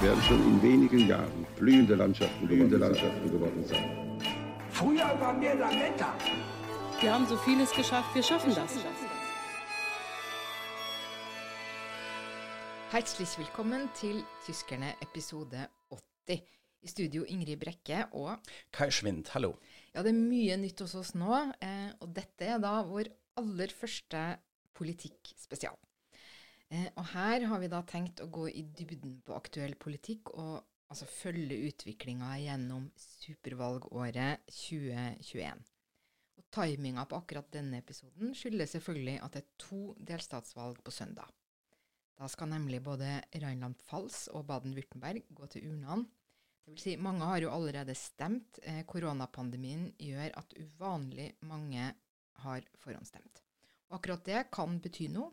Werden schon in wenigen Jahren blühende Landschaften, blühende Landschaften geworden sein. Früher waren wir Lametta. Wir haben so vieles geschafft, wir schaffen das. Herzlich velkommen til Tyskerne episode 80. I studio Ingrid Brekke og Kai Schwind, hallo. Ja, det er mye nytt hos oss nå, eh, og dette er da vår aller første politikkspesial. Eh, og her har vi da tenkt å gå i dybden på aktuell politikk og altså følge utviklinga gjennom supervalgåret 2021. Og Timinga på akkurat denne episoden skyldes selvfølgelig at det er to delstatsvalg på søndag. Da skal nemlig både Rheinland-Pfalz og Baden-Würtemberg gå til urnene. Det vil si, mange har jo allerede stemt. Eh, koronapandemien gjør at uvanlig mange har forhåndsstemt. Akkurat det kan bety noe,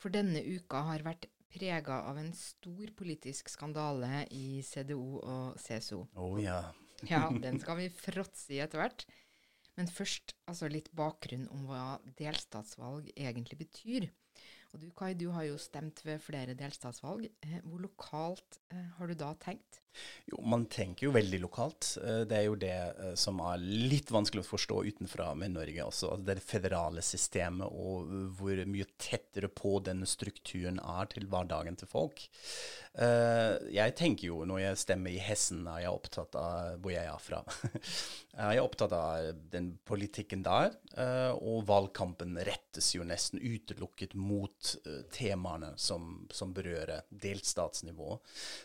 for denne uka har vært prega av en stor politisk skandale i CDO og CSO. Oh, ja. Ja, den skal vi fråtse i etter hvert. Men først altså litt bakgrunn om hva delstatsvalg egentlig betyr. Og du Kai, du har jo stemt ved flere delstatsvalg. Eh, hvor lokalt eh, har du da tenkt? Jo, man tenker jo veldig lokalt. Eh, det er jo det som er litt vanskelig å forstå utenfra med Norge også. Altså det federale systemet og hvor mye tettere på denne strukturen er til hverdagen til folk. Jeg tenker jo når jeg stemmer i Hessen, er jeg opptatt av hvor jeg er fra. Er opptatt av den politikken der, og valgkampen rettes jo nesten utelukket mot uh, temaene som, som, berører delstatsnivå.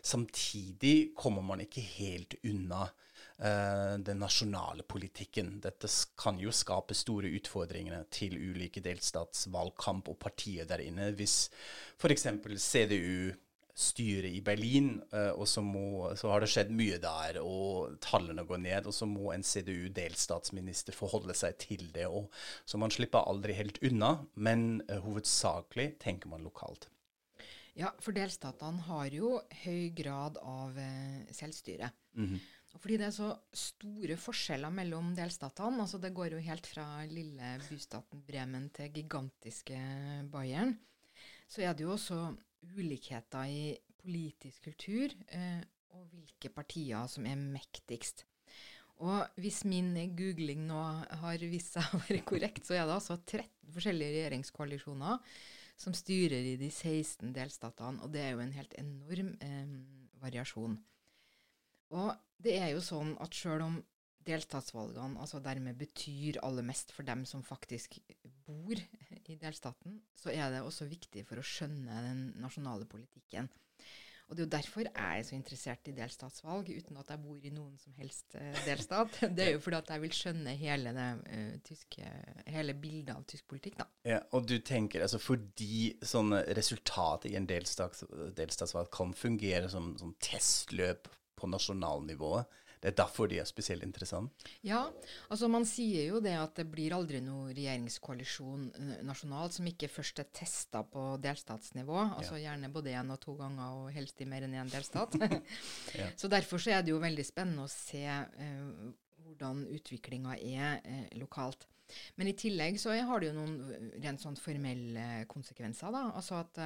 Samtidig kommer man ikke helt unna den nasjonale politikken. Dette kan jo skape store utfordringer til ulike delstatsvalgkamp og partier der inne. Hvis f.eks. CDU styret i Berlin, uh, og så, må, så, har det skjedd mye der, og tallene går ned. Og så må en CDU-delstatsminister forholde seg til det. òg. så man slipper aldri helt unna, men uh, hovedsakelig tenker man lokalt. Ja, for delstatene har jo høy grad av uh, selvstyre. Mm -hmm. Fordi det er så store forskjeller mellom delstatene, altså det går jo helt fra lille bystaten Bremen til gigantiske Bayern, så er det jo også ulikheter i politisk kultur eh, og hvilke partier som er mektigst. Og hvis min googling nå har vist seg å være korrekt, så er det altså 13 forskjellige regjeringskoalisjoner som styrer i de 16 delstatene, og det er jo en helt enorm eh, variasjon. Og det er jo sånn at sjøl om delstatsvalgene altså dermed betyr aller mest for dem som faktisk bor i delstaten, så er det også viktig for å skjønne den nasjonale politikken. Og det er jo derfor jeg er så interessert i delstatsvalg, uten at jeg bor i noen som helst uh, delstat. Det er jo fordi at jeg vil skjønne hele, det, uh, tyske, hele bildet av tysk politikk, da. Ja, og du tenker altså fordi sånne resultater i en delstats, delstatsvalg kan fungere som, som testløp på nasjonalnivået, det er derfor de er spesielt interessante? Ja, altså man sier jo det at det blir aldri noe regjeringskoalisjon uh, nasjonalt som ikke først er testa på delstatsnivå. Altså ja. gjerne både én og to ganger, og helst i mer enn én delstat. ja. Så derfor så er det jo veldig spennende å se eh, hvordan utviklinga er eh, lokalt. Men i tillegg så har det jo noen rent sånn formelle konsekvenser. da, altså at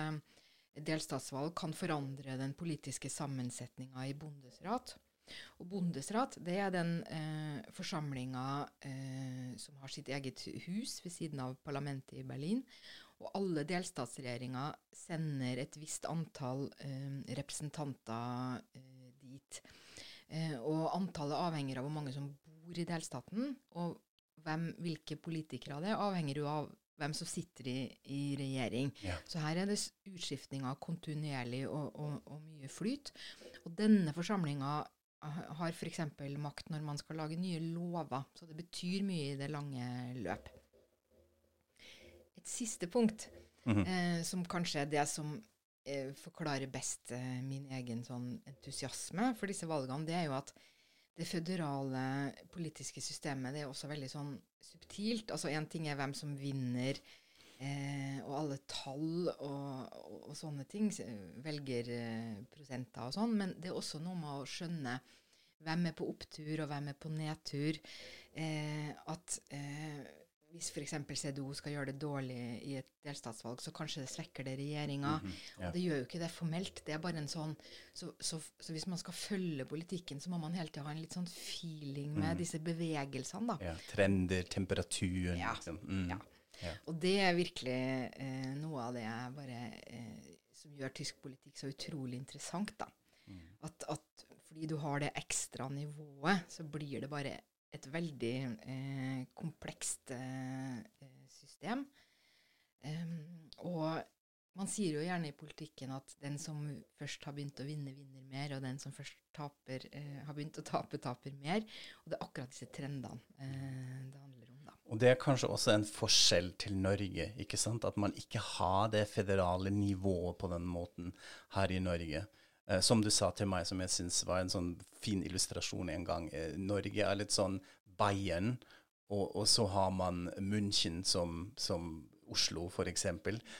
delstatsvalg kan forandre den politiske sammensetninga i bondesrat. Og bondesrat, det er den eh, forsamlinga eh, som har sitt eget hus ved siden av parlamentet i Berlin. Og alle delstatsregjeringer sender et visst antall eh, representanter eh, dit. Eh, og antallet avhenger av hvor mange som bor i delstaten. Og hvem, hvilke politikere det er, avhenger jo av hvem som sitter i, i regjering. Ja. Så her er det utskiftninger kontinuerlig og, og, og mye flyt. Og denne forsamlinga har f.eks. makt når man skal lage nye lover. Så det betyr mye i det lange løp. Et siste punkt, mm -hmm. eh, som kanskje er det som eh, forklarer best eh, min egen sånn entusiasme for disse valgene, det er jo at det føderale politiske systemet det er også veldig sånn subtilt. Altså Én ting er hvem som vinner, eh, og alle tall og, og, og sånne ting. velger prosenter og sånn. Men det er også noe med å skjønne hvem er på opptur, og hvem er på nedtur. Eh, at eh, hvis f.eks. CDO skal gjøre det dårlig i et delstatsvalg, så kanskje det svekker det regjeringa. Mhm, ja. Og det gjør jo ikke det formelt. Det er bare en sånn så, så, så hvis man skal følge politikken, så må man hele tida ha en litt sånn feeling med mm. disse bevegelsene, da. Ja, trender, temperaturen Ja. liksom. Mm. Ja. Ja. Og det er virkelig eh, noe av det jeg bare eh, som gjør tysk politikk så utrolig interessant, da. Mm. At, at fordi du har det ekstra nivået, så blir det bare et veldig eh, komplekst eh, eh, system. Um, og man sier jo gjerne i politikken at den som først har begynt å vinne, vinner mer, og den som først taper, eh, har begynt å tape, taper mer. Og det er akkurat disse trendene eh, det handler. Og det er kanskje også en forskjell til Norge, ikke sant? At man ikke har det federale nivået på den måten her i Norge. Eh, som du sa til meg, som jeg syns var en sånn fin illustrasjon en gang. Eh, Norge er litt sånn Bayern, og, og så har man München som, som Oslo, f.eks.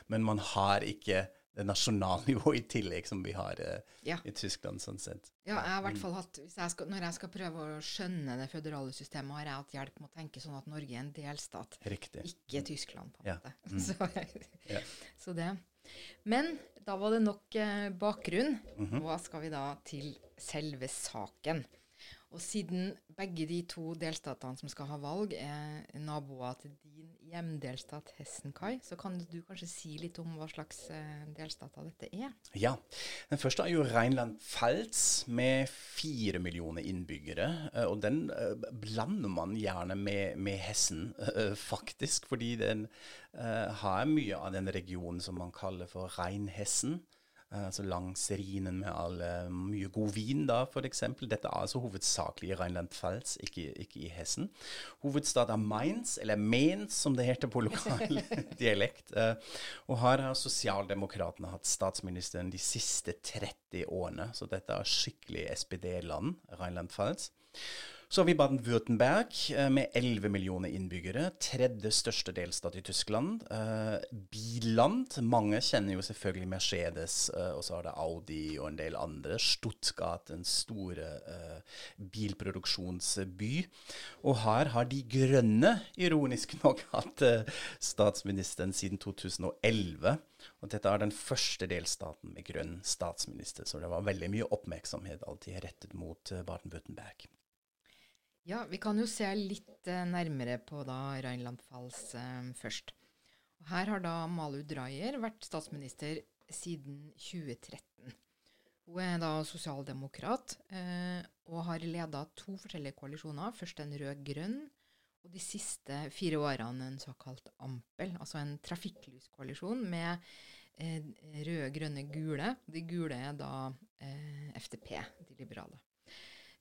Men man har ikke det nasjonalnivået i tillegg som vi har eh, Ja. i Tyskland, sånn sett. Ja, jeg har i hvert fall hatt, jeg skal, Når jeg skal prøve å skjønne det føderale systemet, har jeg hatt hjelp med å tenke sånn at Norge er en delstat, Riktig. ikke Tyskland, på en Ja. måte. Mm. Så, Ja. så det. Men da var det nok eh, bakgrunn. Mm -hmm. Hva skal vi da til selve saken. Og siden begge de to delstatene som skal ha valg, er naboer til din hjemdelstat Hessen-Kai, så kan du kanskje si litt om hva slags eh, delstater dette er? Ja. Den første er jo Rheinland-Pfalz med fire millioner innbyggere. eh, Og den eh, blander man gjerne med, med Hessen, faktisk. Fordi den har mye av den regionen som man kaller for Rheinhessen. Eh, Altså langs Rhinen med all, eh, mye god vin, da, f.eks. Dette er altså hovedsakelig i Rheinland-Pfalz, ikke, ikke i Hessen. Hovedstad er Mainz, eller Mainz som det heter på lokal dialekt. eh, Og her har sosialdemokratene hatt statsministeren de siste 30 årene, så dette er skikkelig SPD-land, Rheinland-Pfalz. Så har vi Baden-Württemberg eh, med 11 millioner innbyggere. Tredje største delstat i Tyskland. Eh, Biland. Mange kjenner jo selvfølgelig Mercedes, eh, og så har det Audi og en del andre. Stuttgart, en store eh, bilproduksjonsby. Og her har De Grønne ironisk nok hatt statsministeren siden 2011. Og dette er den første delstaten med grønn statsminister, så det var veldig mye oppmerksomhet alltid rettet mot Baden-Württemberg. Ja, vi kan jo se litt eh, nærmere på da Rheinland-Pfalz eh, først. Og her har da Malu Dreyer vært statsminister siden 2013. Hun er da sosialdemokrat eh, og har leda to forskjellige koalisjoner. Først en rød-grønn, og de siste fire årene en såkalt Ampel, altså en trafikklyskoalisjon med eh, røde, grønne, gule. De gule er da eh, FDP, de liberale.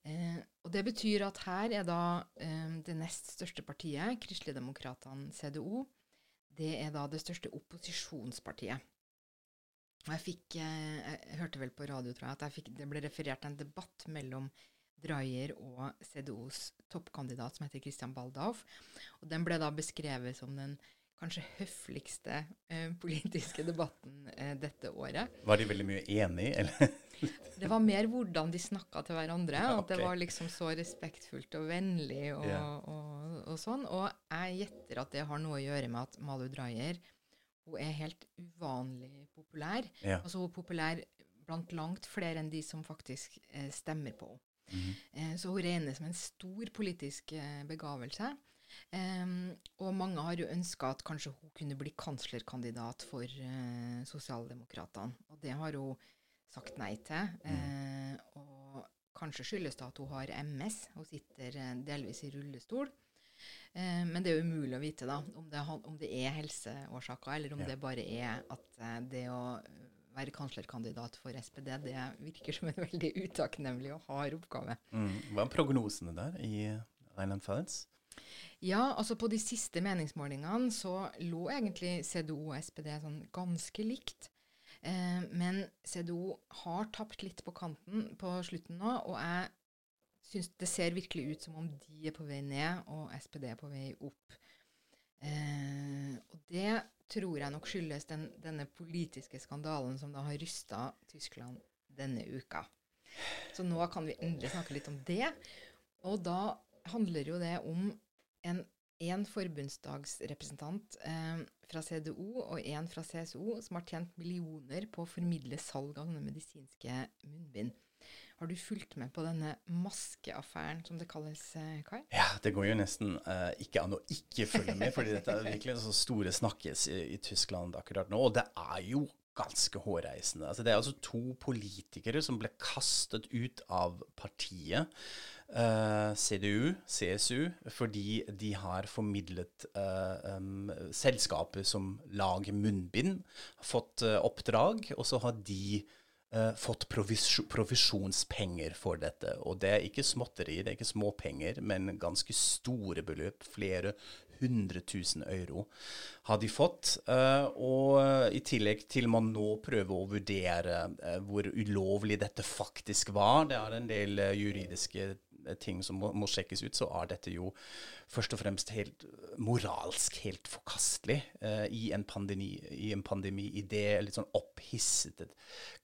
Eh, og Det betyr at her er da eh, det nest største partiet, Kristelig Demokratene CDO, det er da det største opposisjonspartiet. Og jeg fikk, eh, jeg hørte vel på radio, tror jeg, at jeg fikk, det ble referert en debatt mellom Dreyer og CDOs toppkandidat som heter Christian Baldauf. Og den ble da beskrevet som den kanskje høfligste eh, politiske debatten eh, dette året. Var de veldig mye enig, eller? Det var mer hvordan de snakka til hverandre. Ja, At det var liksom så respektfullt og vennlig og, yeah. og, og sånn. Og jeg gjetter at det har noe å gjøre med at Malu Dreyer hun er helt uvanlig populær. Ja. Altså hun er populær blant langt flere enn de som faktisk eh, stemmer på henne. Mhm. Eh, så hun regnes som en stor politisk eh, begavelse. Um, og mange har jo ønska at kanskje hun kunne bli kanslerkandidat for uh, sosialdemokratene. Og det har hun sagt nei til. Eh, og kanskje skyldes det at hun har MS. Hun sitter eh, delvis i rullestol. Eh, men det er umulig å vite da, om det, om det er helseårsaker, eller om Ja. det bare er at det å være kanslerkandidat for SPD, det virker som en veldig utakknemlig og hard oppgave. Mm. Hva er prognosene der i Island Fads? Ja, altså på de siste meningsmålingene så lå egentlig CDO og SPD sånn ganske likt. Eh, men CDO har tapt litt på kanten på slutten nå, og jeg syns det ser virkelig ut som om de er på vei ned, og SPD er på vei opp. Eh, og det tror jeg nok skyldes den, denne politiske skandalen som da har rysta Tyskland denne uka. Så nå kan vi endelig snakke litt om det. Og da handler jo det om en, en forbundsdagsrepresentant eh, fra CDO og en fra CSO som har tjent millioner på å formidle salg av denne medisinske munnbind. Har du fulgt med på denne maskeaffæren, som det kalles, eh, Kai? Ja, det går jo nesten eh, ikke an å ikke følge med, fordi dette er virkelig så store snakkes i, i Tyskland akkurat nå. Og det er jo ganske hårreisende. Altså, det er altså to politikere som ble kastet ut av partiet. Uh, CDU, CSU, fordi de har formidlet uh, um, selskaper som lager munnbind, fått uh, oppdrag, og så har de fått provis provisjonspenger for dette. Og det er ikke småtteri, det er ikke småpenger, men ganske store beløp. Flere hundre tusen euro har de fått. og i tillegg til man nå prøver å vurdere hvor ulovlig dette faktisk var. Det er en del juridiske ting som må, må, sjekkes ut, så er dette jo først og fremst helt moralsk helt forkastelig eh, i, en pandemi, i en pandemi, i det litt sånn opphissede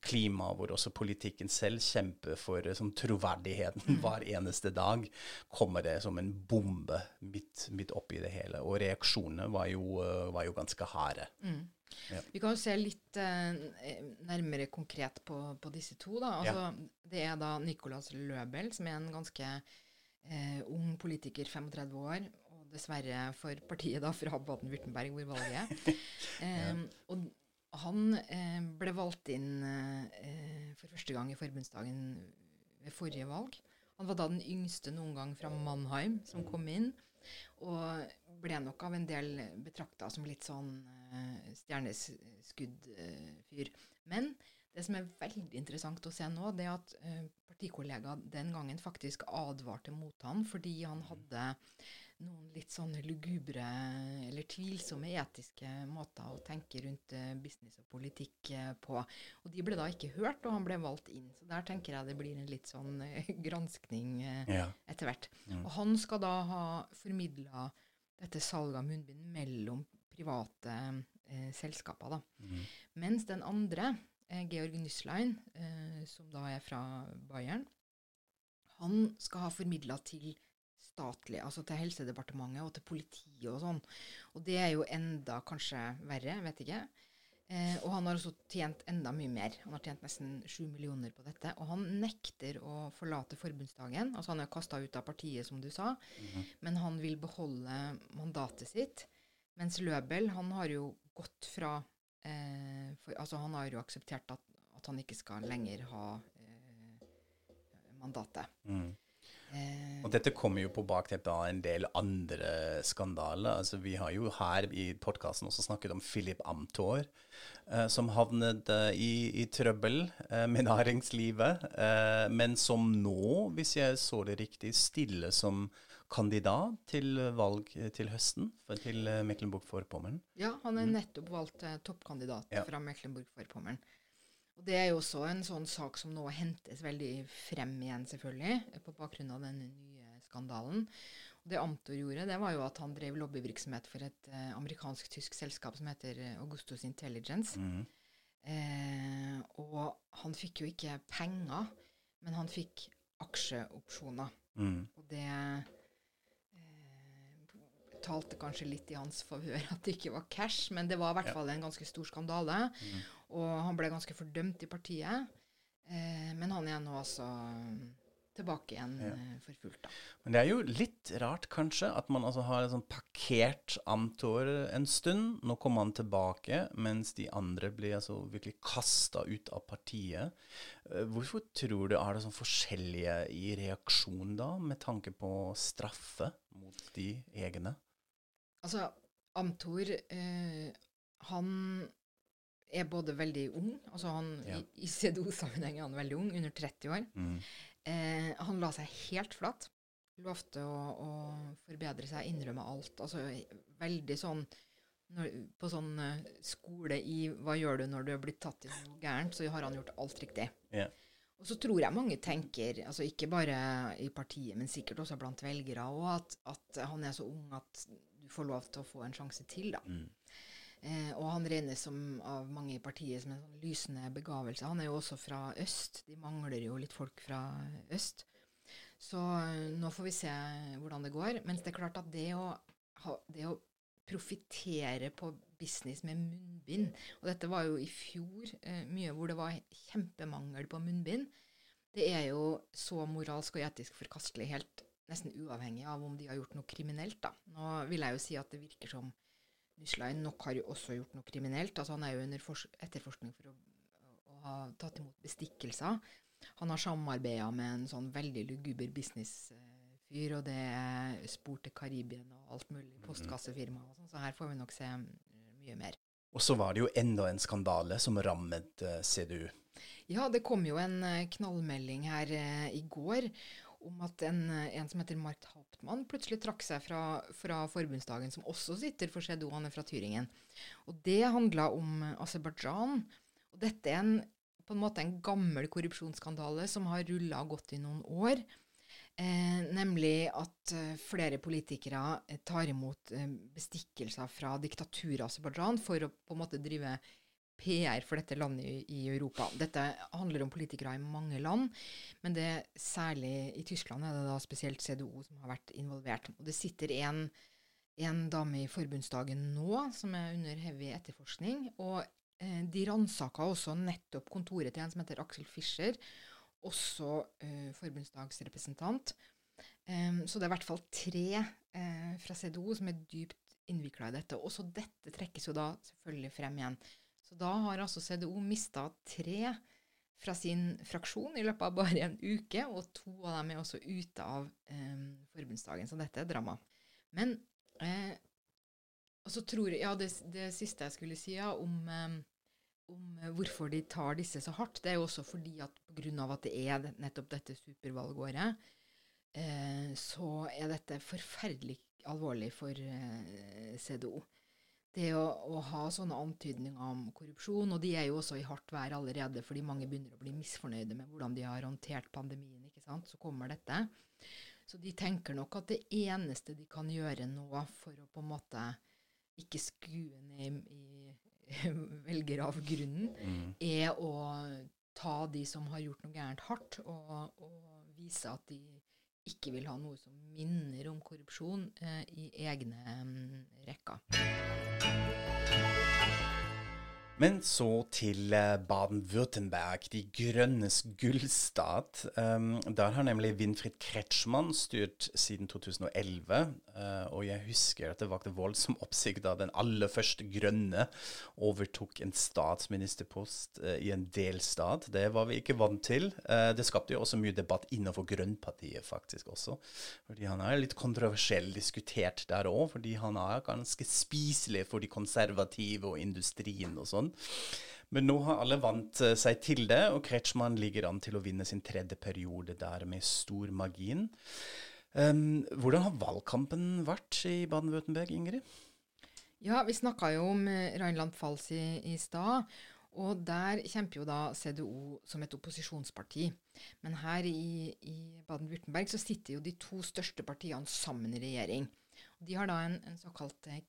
klimaet hvor også politikken selv kjemper for eh, som troverdigheten mm. hver eneste dag, kommer det som en bombe midt, midt oppi det hele. Og reaksjonene var jo, uh, var jo ganske harde. Mm. Ja. Vi kan jo se litt eh, nærmere konkret på, på, disse to. Da. Altså, ja. Det er da Nicolas Løbel, som er en ganske eh, ung politiker, 35 år, og dessverre for partiet da fra Baden-Würtemberg, hvor valget er. eh, ja. Og han eh, ble valgt inn eh, for første gang i forbundsdagen ved forrige valg. Han var da den yngste noen gang fra Mannheim som kom inn. Og ble nok av en del betrakta som litt sånn uh, stjerneskuddfyr. Uh, Men det som er veldig interessant å se nå, det er at uh, partikollega den gangen faktisk advarte mot han fordi han hadde noen litt sånne lugubre eller tvilsomme etiske måter å tenke rundt uh, business og politikk uh, på. Og de ble da ikke hørt, og han ble valgt inn. Så der tenker jeg det blir en litt sånn uh, granskning ja. etter hvert. Mm. Og han skal da ha formidla dette salget av munnbind mellom private selskaper, da. Mm. Mens den andre, Georg Nyslein, som da er fra Bayern, han skal ha formidla til statlig, altså til Helsedepartementet og til politiet og sånn. Og det er jo enda kanskje verre, vet ikke. Eh, og han har også tjent enda mye mer. Han har tjent nesten sju millioner på dette. Og han nekter å forlate forbundsdagen. Altså han er kasta ut av partiet, som du sa, mm -hmm. men han vil beholde mandatet sitt. Mens Løbel, han har jo gått fra eh, for, Altså han har jo akseptert at, at han ikke skal lenger ha eh, mandatet. Mm. Og dette kommer jo på bakteppet av en del andre skandaler. Altså, vi har jo her i podkasten også snakket om Philip Amthor, eh, som havnet eh, i, i, trøbbel eh, med næringslivet, eh, men som nå, hvis jeg så det riktig, stiller som kandidat til valg eh, til høsten for, til eh, Mecklenburg-Vorpommern. Ja, han er mm. nettopp valgt toppkandidat ja. fra Mecklenburg-Vorpommern. Og Det er jo også en sånn sak som nå hentes veldig frem igjen, selvfølgelig, på bakgrunn av den nye skandalen. Og det Amtor gjorde, det var jo at han drev lobbyvirksomhet for et eh, amerikansk-tysk selskap som heter eh, Augustus Intelligence. Mm. Eh, og han fikk jo ikke penger, men han fikk aksjeopsjoner. Mm. Og det talte kanskje litt i hans favør at det ikke var cash, men det var i hvert fall en ganske stor skandale. Mm. Og han ble ganske fordømt i partiet. Eh, men han er nå altså tilbake igjen ja. eh, for fullt, da. Men det er jo litt rart, kanskje, at man altså har sånn parkert Amtor en stund. Nå kommer han tilbake, mens de andre blir altså virkelig kasta ut av partiet. Eh, hvorfor tror du er det sånn forskjellige i reaksjon da, med tanke på straffe mot de egne? Altså, Amtor, eh, han er både veldig ung altså han, ja. I, i CDO-sammenheng er han veldig ung, under 30 år. Mm. Eh, han la seg helt flat. Lovte å, å, forbedre seg, innrømme alt. Altså veldig sånn når, På sånn uh, skole i 'hva gjør du når du er blitt tatt i noe gærent', så har han gjort alt riktig. Yeah. Og så tror jeg mange tenker, altså ikke bare i partiet, men sikkert også blant velgere, og at, at han er så ung at du får lov til å få en sjanse til, da. Eh, og han regnes som av mange i partiet som en sånn lysende begavelse. Han er jo også fra øst. De mangler jo litt folk fra øst. Så eh, nå får vi se hvordan det går. Mens det er klart at det å, ha, det å profitere på business med munnbind Og dette var jo i fjor eh, mye hvor det var kjempemangel på munnbind. Det er jo så moralsk og etisk forkastelig, helt nesten uavhengig av om de har gjort noe kriminelt. da. Nå vil jeg jo si at det virker som Nyslein nok har jo også gjort noe kriminelt. altså Han er jo under etterforskning for å, å ha tatt imot bestikkelser. Han har samarbeida med en sånn veldig luguber businessfyr, og det er spor til Karibien og alt mulig, postkassefirma og sånn, så her får vi nok se mm, mye mer. Og så var det jo enda en skandale som rammet eh, CDU. Ja, det kom jo en eh, knallmelding her eh, i går om at en, eh, en som heter Mark Hauptmann plutselig trakk seg fra, fra forbundsdagen, som også sitter for er fra Tyringen. Og det handla om eh, Aserbajdsjan. Og dette er en, på en måte en gammel korrupsjonsskandale som har rulla gått i noen år. Eh, nemlig at eh, flere politikere eh, tar imot eh, bestikkelser fra diktaturet Aserbajdsjan for å på en måte drive PR for dette landet i, Europa. Dette handler om politikere i mange land, men det særlig i Tyskland er det da spesielt CDO som har vært involvert. Og det sitter en, en dame i forbundsdagen nå som er under heavy etterforskning. og eh, de ransaka også nettopp kontoret til en som heter Aksel Fischer, også eh, forbundsdagsrepresentant. Um, så det er i hvert fall tre eh, fra CDO som er dypt innvikla i dette. Også dette trekkes jo da selvfølgelig frem igjen. Så da har altså CDO mista tre fra sin fraksjon i løpet av bare en uke, og to av dem er også ute av eh, forbundsdagen. Så dette er drama. Men eh, og tror jeg, ja, det, det siste jeg skulle si ja, om, eh, om hvorfor de tar disse så hardt, det er jo også fordi at pga. at det er nettopp dette supervalgåret, eh, så er dette forferdelig alvorlig for eh, CDO. Det å, å ha sånne antydninger om korrupsjon, og de er jo også i hardt vær allerede fordi mange begynner å bli misfornøyde med hvordan de har håndtert pandemien, ikke sant, så kommer dette. Så de tenker nok at det eneste de kan gjøre nå for å på en måte ikke skue ned i, i velgeravgrunnen, er å ta de som har gjort noe gærent, hardt, og, og vise at de ikke vil ha noe som minner om korrupsjon eh, i egne um, rekker. Men så til eh, Baden-Württemberg, de grønnes gullstat. Um, der har nemlig Winfried Kretschmann styrt siden 2011. eh, og jeg husker at det vakte voldsom oppsikt da den aller første grønne overtok en statsministerpost eh, i en delstat. Det var vi ikke vant til. Det skapte jo også mye debatt innenfor Grønnpartiet, faktisk også. Fordi han er litt kontroversiell diskutert der òg, fordi han er ganske spiselig for de konservative og industrien og sånn. Men nå har alle vant eh, seg til det, og Kretschmann ligger an til å vinne sin tredje periode der med stor margin. Um, hvordan har valgkampen vært i Baden-Württemberg, Ingrid? Ja, vi snakka jo om eh, Rheinland-Pfalz i, i stad. Og der kjemper jo da CDO som et opposisjonsparti. Men her i, i Baden-Württemberg så sitter jo de to største partiene sammen i regjering. De har da en, en såkalt eh,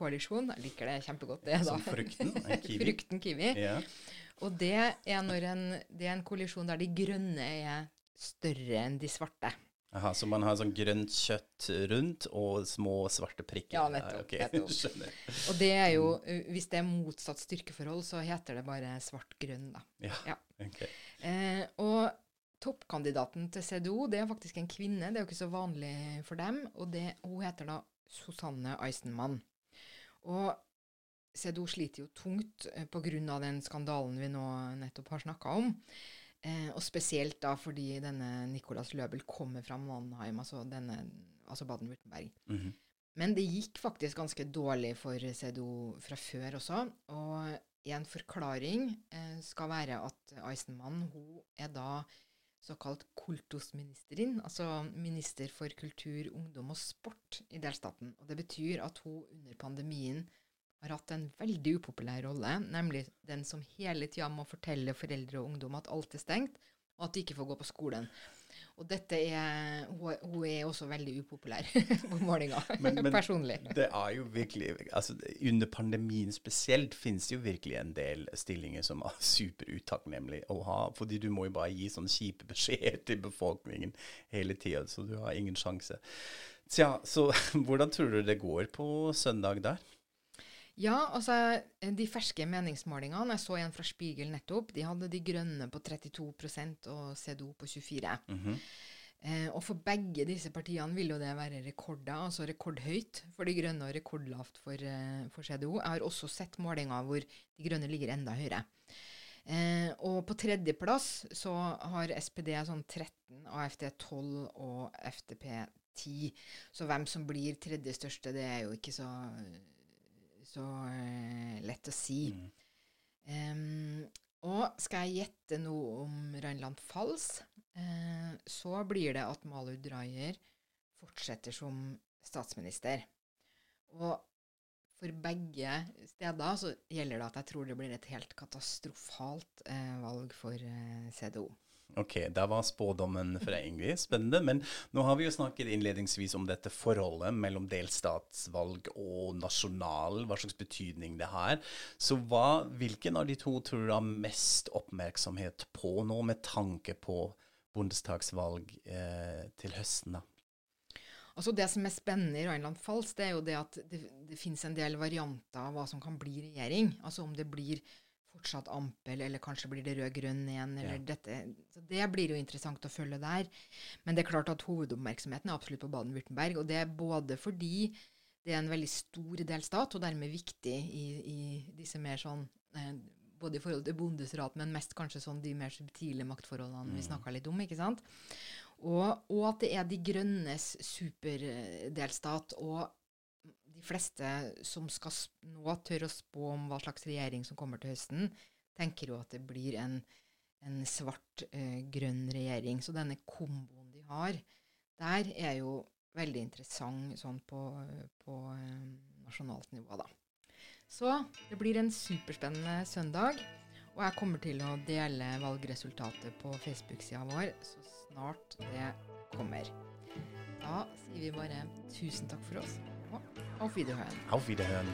Kiwi-koalisjon. Jeg liker det kjempegodt, det. da. Som frukten, en kiwi. Frukten kiwi. Ja. Og det er, når en, det er en koalisjon der de grønne er større enn de svarte. Aha, så man har sånn grønt kjøtt rundt og små svarte prikker? Ja, nettopp, Okay. nettopp. Skjønner. Og det er jo, uh, hvis det er motsatt styrkeforhold, så heter det bare svart-grønn, da. Ja, Ja. ok. Eh, og toppkandidaten til CDO, det er faktisk en kvinne, det er jo ikke så vanlig for dem, og det, hun heter da Susanne Eisenmann. Og CDO sliter jo tungt pga. på grunn av den skandalen vi nå nettopp har snakka om. Eh, og spesielt da fordi denne Nicolas Løbel kommer fra Mannheim, altså, denne, altså Baden-Württemberg. -hmm. Men det gikk faktisk ganske dårlig for CDO fra før også. Og en forklaring eh, skal være at Eisenmann hun er da såkalt kultusministerin, altså minister for kultur, ungdom og sport i delstaten. Og det betyr at hun under pandemien har hatt en veldig upopulær rolle, nemlig den som hele tida må fortelle foreldre og ungdom at alt er stengt, og at de ikke får gå på skolen. Og dette er Hun, er- hun er også veldig upopulær på målinga, Men- men personlig. Det er jo virkelig altså Under pandemien spesielt finnes det jo virkelig en del stillinger som er superutakknemlige å ha. Fordi du må jo bare gi sånne kjipe beskjeder til befolkningen hele tida, så du har ingen sjanse. Tja, så hvordan tror du det går på søndag der? Ja, altså de ferske meningsmålingene, jeg så en fra Spiegel nettopp, de hadde de grønne på 32% og CDO på 24 eh, Og for begge disse partiene vil jo det være rekorder, altså rekordhøyt for de grønne og rekordlavt for, eh, for CDO. Jeg har også sett målinger hvor de grønne ligger enda høyere. Eh, og på tredjeplass så har SPD sånn 13, AFD 12 og FDP 10. Så hvem som blir tredje største, det er jo ikke så så eh, lett å si. Em, og skal jeg gjette noe om Rheinland-Pfalz, eh, så blir det at Malud Dreyer fortsetter som statsminister. Og for begge steder så gjelder det at jeg tror det blir et helt katastrofalt eh, valg for eh, CDO. Ok, der var spådommen fra Ingrid. Spennende. Men nå har vi jo snakket innledningsvis om dette forholdet mellom delstatsvalg og nasjonal, hva slags betydning det har. Så hva, hvilken av de to tror du har mest oppmerksomhet på nå, med tanke på bondestagsvalg eh, til høsten? da? Altså Det som er spennende i Rheinland-Pfalz, det er jo det at det, det finnes en del varianter av hva som kan bli regjering. Altså om det blir fortsatt ampel, eller kanskje blir det rød-grønn igjen, eller dette. Så det blir jo interessant å følge der. Men det er klart at hovedoppmerksomheten er absolutt på Baden-Würtemberg. Og det er både fordi det er en veldig stor delstat, og dermed viktig i, i disse mer sånn eh, Både i forhold til bondesrat, men mest kanskje sånn de mer subtile maktforholdene vi snakka litt om, ikke sant. Og, og at det er de grønnes superdelstat. Og de fleste som skal nå tør å spå om hva slags regjering som kommer til høsten, tenker jo at det blir en, en svart-grønn regjering. Så denne komboen de har der, er jo veldig interessant sånn på, på eh, nasjonalt nivå, da. Så det blir en superspennende søndag. Og jeg kommer til å dele valgresultatet på Facebook-sida vår så snart det kommer. Da sier vi bare tusen takk for oss, auf Wiederhören. Auf Wiederhören.